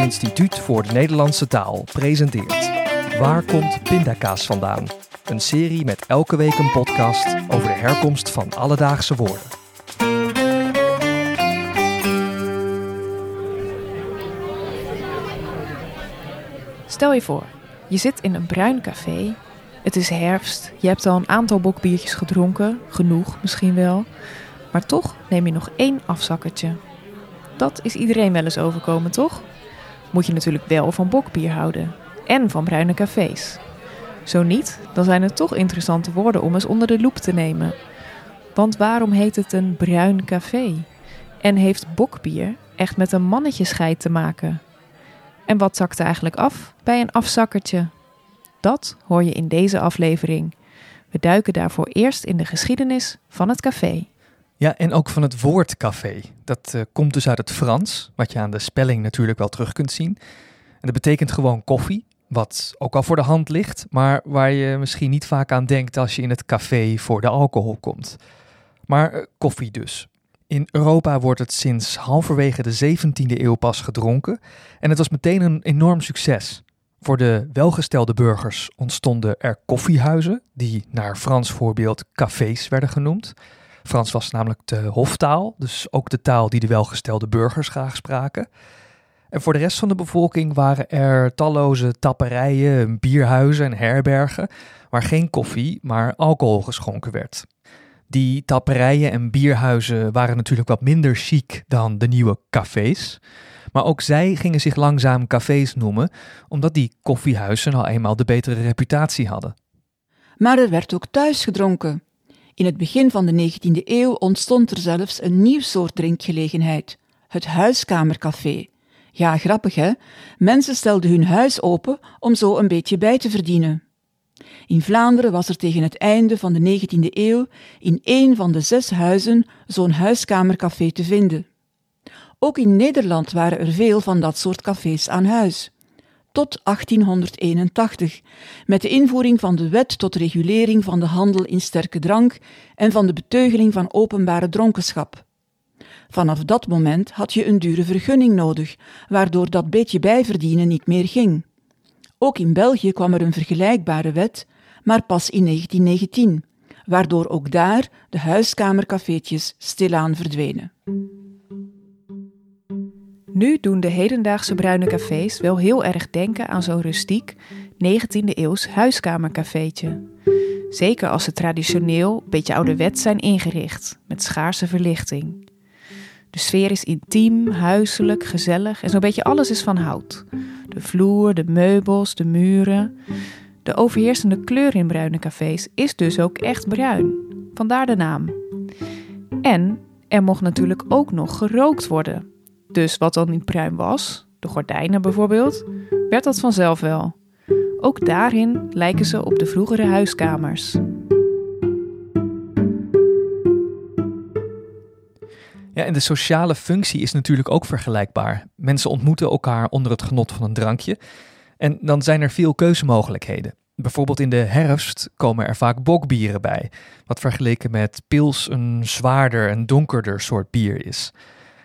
Instituut voor de Nederlandse Taal presenteert Waar komt pindakaas vandaan? Een serie met elke week een podcast over de herkomst van alledaagse woorden. Stel je voor, je zit in een bruin café. Het is herfst, je hebt al een aantal bokbiertjes gedronken, genoeg misschien wel. Maar toch neem je nog één afzakkertje. Dat is iedereen wel eens overkomen, toch? Moet je natuurlijk wel van bokbier houden. En van bruine cafés. Zo niet, dan zijn het toch interessante woorden om eens onder de loep te nemen. Want waarom heet het een bruin café? En heeft bokbier echt met een mannetjescheid te maken? En wat zakt er eigenlijk af bij een afzakkertje? Dat hoor je in deze aflevering. We duiken daarvoor eerst in de geschiedenis van het café. Ja, en ook van het woord café. Dat uh, komt dus uit het Frans, wat je aan de spelling natuurlijk wel terug kunt zien. En dat betekent gewoon koffie, wat ook al voor de hand ligt, maar waar je misschien niet vaak aan denkt als je in het café voor de alcohol komt. Maar uh, koffie dus. In Europa wordt het sinds halverwege de 17e eeuw pas gedronken en het was meteen een enorm succes. Voor de welgestelde burgers ontstonden er koffiehuizen, die naar Frans voorbeeld cafés werden genoemd. Frans was namelijk de hoftaal, dus ook de taal die de welgestelde burgers graag spraken. En voor de rest van de bevolking waren er talloze tapperijen, bierhuizen en herbergen waar geen koffie, maar alcohol geschonken werd. Die tapperijen en bierhuizen waren natuurlijk wat minder chic dan de nieuwe cafés. Maar ook zij gingen zich langzaam cafés noemen, omdat die koffiehuizen al eenmaal de betere reputatie hadden. Maar er werd ook thuis gedronken. In het begin van de 19e eeuw ontstond er zelfs een nieuw soort drinkgelegenheid: het huiskamercafé. Ja, grappig hè? Mensen stelden hun huis open om zo een beetje bij te verdienen. In Vlaanderen was er tegen het einde van de 19e eeuw in één van de zes huizen zo'n huiskamercafé te vinden. Ook in Nederland waren er veel van dat soort cafés aan huis. Tot 1881, met de invoering van de Wet tot regulering van de handel in sterke drank en van de beteugeling van openbare dronkenschap. Vanaf dat moment had je een dure vergunning nodig, waardoor dat beetje bijverdienen niet meer ging. Ook in België kwam er een vergelijkbare wet, maar pas in 1919, waardoor ook daar de huiskamercafeetjes stilaan verdwenen. Nu doen de hedendaagse bruine cafés wel heel erg denken aan zo'n rustiek 19e eeuws huiskamercafeetje. Zeker als ze traditioneel, een beetje ouderwets zijn ingericht, met schaarse verlichting. De sfeer is intiem, huiselijk, gezellig en zo'n beetje alles is van hout. De vloer, de meubels, de muren. De overheersende kleur in bruine cafés is dus ook echt bruin. Vandaar de naam. En er mocht natuurlijk ook nog gerookt worden. Dus wat dan niet bruin was, de gordijnen bijvoorbeeld, werd dat vanzelf wel. Ook daarin lijken ze op de vroegere huiskamers. Ja, en de sociale functie is natuurlijk ook vergelijkbaar. Mensen ontmoeten elkaar onder het genot van een drankje. En dan zijn er veel keuzemogelijkheden. Bijvoorbeeld in de herfst komen er vaak bokbieren bij, wat vergeleken met pils een zwaarder en donkerder soort bier is.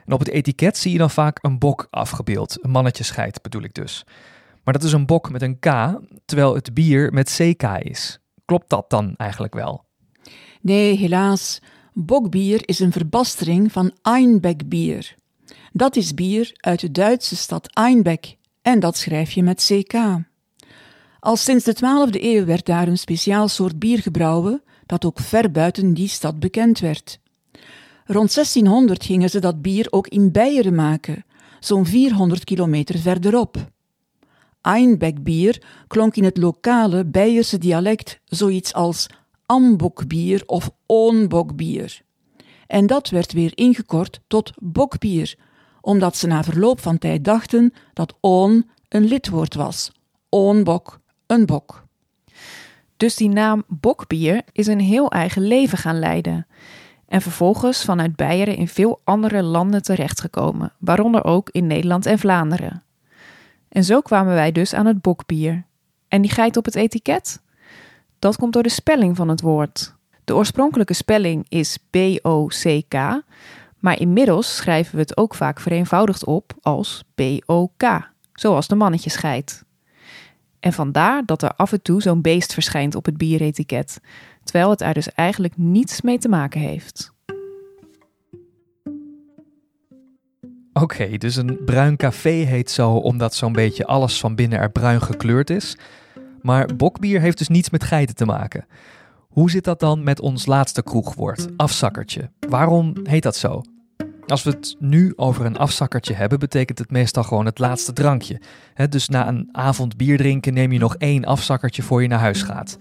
En op het etiket zie je dan vaak een bok afgebeeld, een mannetjescheid bedoel ik dus. Maar dat is een bok met een K, terwijl het bier met CK is. Klopt dat dan eigenlijk wel? Nee, helaas. Bokbier is een verbastering van Einbeck-bier. Dat is bier uit de Duitse stad Einbeck en dat schrijf je met CK. Al sinds de 12e eeuw werd daar een speciaal soort bier gebrouwen dat ook ver buiten die stad bekend werd. Rond 1600 gingen ze dat bier ook in Beieren maken, zo'n 400 kilometer verderop. Einbeck-bier klonk in het lokale Beierse dialect zoiets als ambokbier of oonbokbier. En dat werd weer ingekort tot bokbier, omdat ze na verloop van tijd dachten dat oon een lidwoord was. Oonbok, een bok. Dus die naam bokbier is een heel eigen leven gaan leiden. En vervolgens vanuit Beieren in veel andere landen terechtgekomen, waaronder ook in Nederland en Vlaanderen. En zo kwamen wij dus aan het bokbier. En die geit op het etiket? Dat komt door de spelling van het woord. De oorspronkelijke spelling is B-O-C-K, maar inmiddels schrijven we het ook vaak vereenvoudigd op als B-O-K, zoals de mannetjescheid. En vandaar dat er af en toe zo'n beest verschijnt op het bieretiket, terwijl het er dus eigenlijk niets mee te maken heeft. Oké, dus een bruin café heet zo omdat zo'n beetje alles van binnen er bruin gekleurd is. Maar bokbier heeft dus niets met geiten te maken. Hoe zit dat dan met ons laatste kroegwoord, afzakkertje? Waarom heet dat zo? Als we het nu over een afzakkertje hebben, betekent het meestal gewoon het laatste drankje. dus na een avond bier drinken neem je nog één afzakkertje voor je naar huis gaat.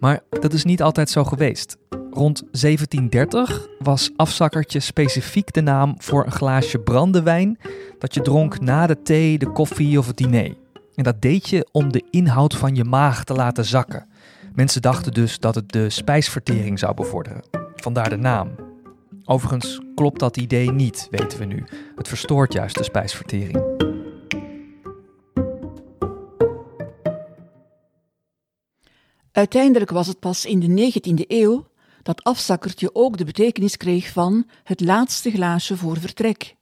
Maar dat is niet altijd zo geweest. Rond 1730 was afzakkertje specifiek de naam voor een glaasje brandewijn dat je dronk na de thee, de koffie of het diner. En dat deed je om de inhoud van je maag te laten zakken. Mensen dachten dus dat het de spijsvertering zou bevorderen. Vandaar de naam. Overigens klopt dat idee niet, weten we nu. Het verstoort juist de spijsvertering. Uiteindelijk was het pas in de 19e eeuw dat afzakkertje ook de betekenis kreeg van het laatste glaasje voor vertrek.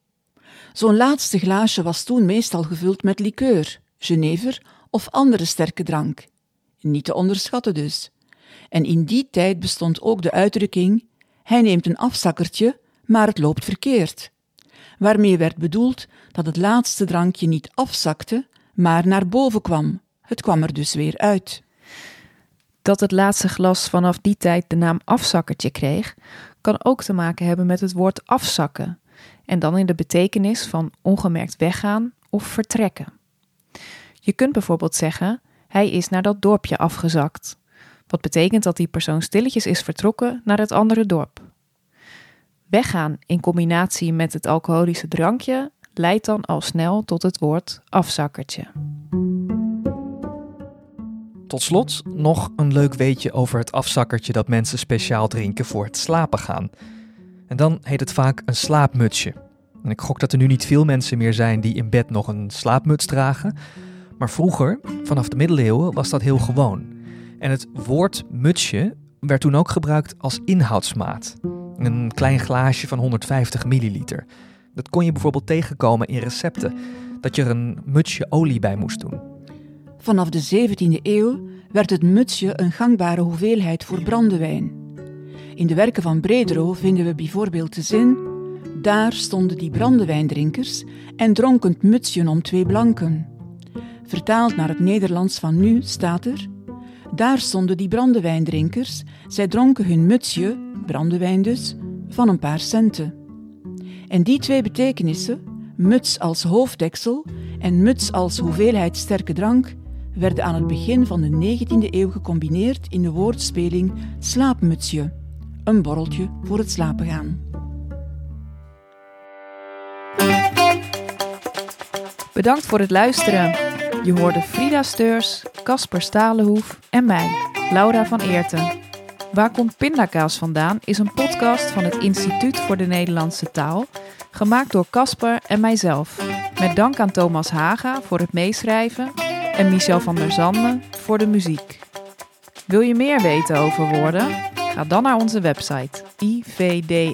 Zo'n laatste glaasje was toen meestal gevuld met likeur, genever of andere sterke drank. Niet te onderschatten dus. En in die tijd bestond ook de uitdrukking: hij neemt een afzakkertje, maar het loopt verkeerd. Waarmee werd bedoeld dat het laatste drankje niet afzakte, maar naar boven kwam. Het kwam er dus weer uit. Dat het laatste glas vanaf die tijd de naam afzakkertje kreeg, kan ook te maken hebben met het woord afzakken, en dan in de betekenis van ongemerkt weggaan of vertrekken. Je kunt bijvoorbeeld zeggen: hij is naar dat dorpje afgezakt. Wat betekent dat die persoon stilletjes is vertrokken naar het andere dorp. Weggaan in combinatie met het alcoholische drankje leidt dan al snel tot het woord afzakkertje. Tot slot nog een leuk weetje over het afzakkertje dat mensen speciaal drinken voor het slapen gaan. En dan heet het vaak een slaapmutsje. En ik gok dat er nu niet veel mensen meer zijn die in bed nog een slaapmuts dragen. Maar vroeger, vanaf de middeleeuwen, was dat heel gewoon. En het woord mutsje werd toen ook gebruikt als inhoudsmaat. Een klein glaasje van 150 milliliter. Dat kon je bijvoorbeeld tegenkomen in recepten, dat je er een mutsje olie bij moest doen. Vanaf de 17e eeuw werd het mutsje een gangbare hoeveelheid voor brandewijn. In de werken van Bredero vinden we bijvoorbeeld de zin: Daar stonden die brandewijndrinkers en dronken het mutsje om twee blanken. Vertaald naar het Nederlands van nu staat er: Daar stonden die brandewijndrinkers, zij dronken hun mutsje, brandewijn dus, van een paar centen. En die twee betekenissen, muts als hoofddeksel en muts als hoeveelheid sterke drank, werden aan het begin van de 19e eeuw gecombineerd in de woordspeling slaapmutsje, een borreltje voor het slapen gaan. Bedankt voor het luisteren. Je hoorde Frida Steurs, Casper Stalenhoef en mij, Laura van Eerten. Waar komt pindakaas vandaan is een podcast van het Instituut voor de Nederlandse Taal, gemaakt door Casper en mijzelf. Met dank aan Thomas Haga voor het meeschrijven en Michel van der Zanden voor de muziek. Wil je meer weten over woorden? Ga dan naar onze website ivdnt.org.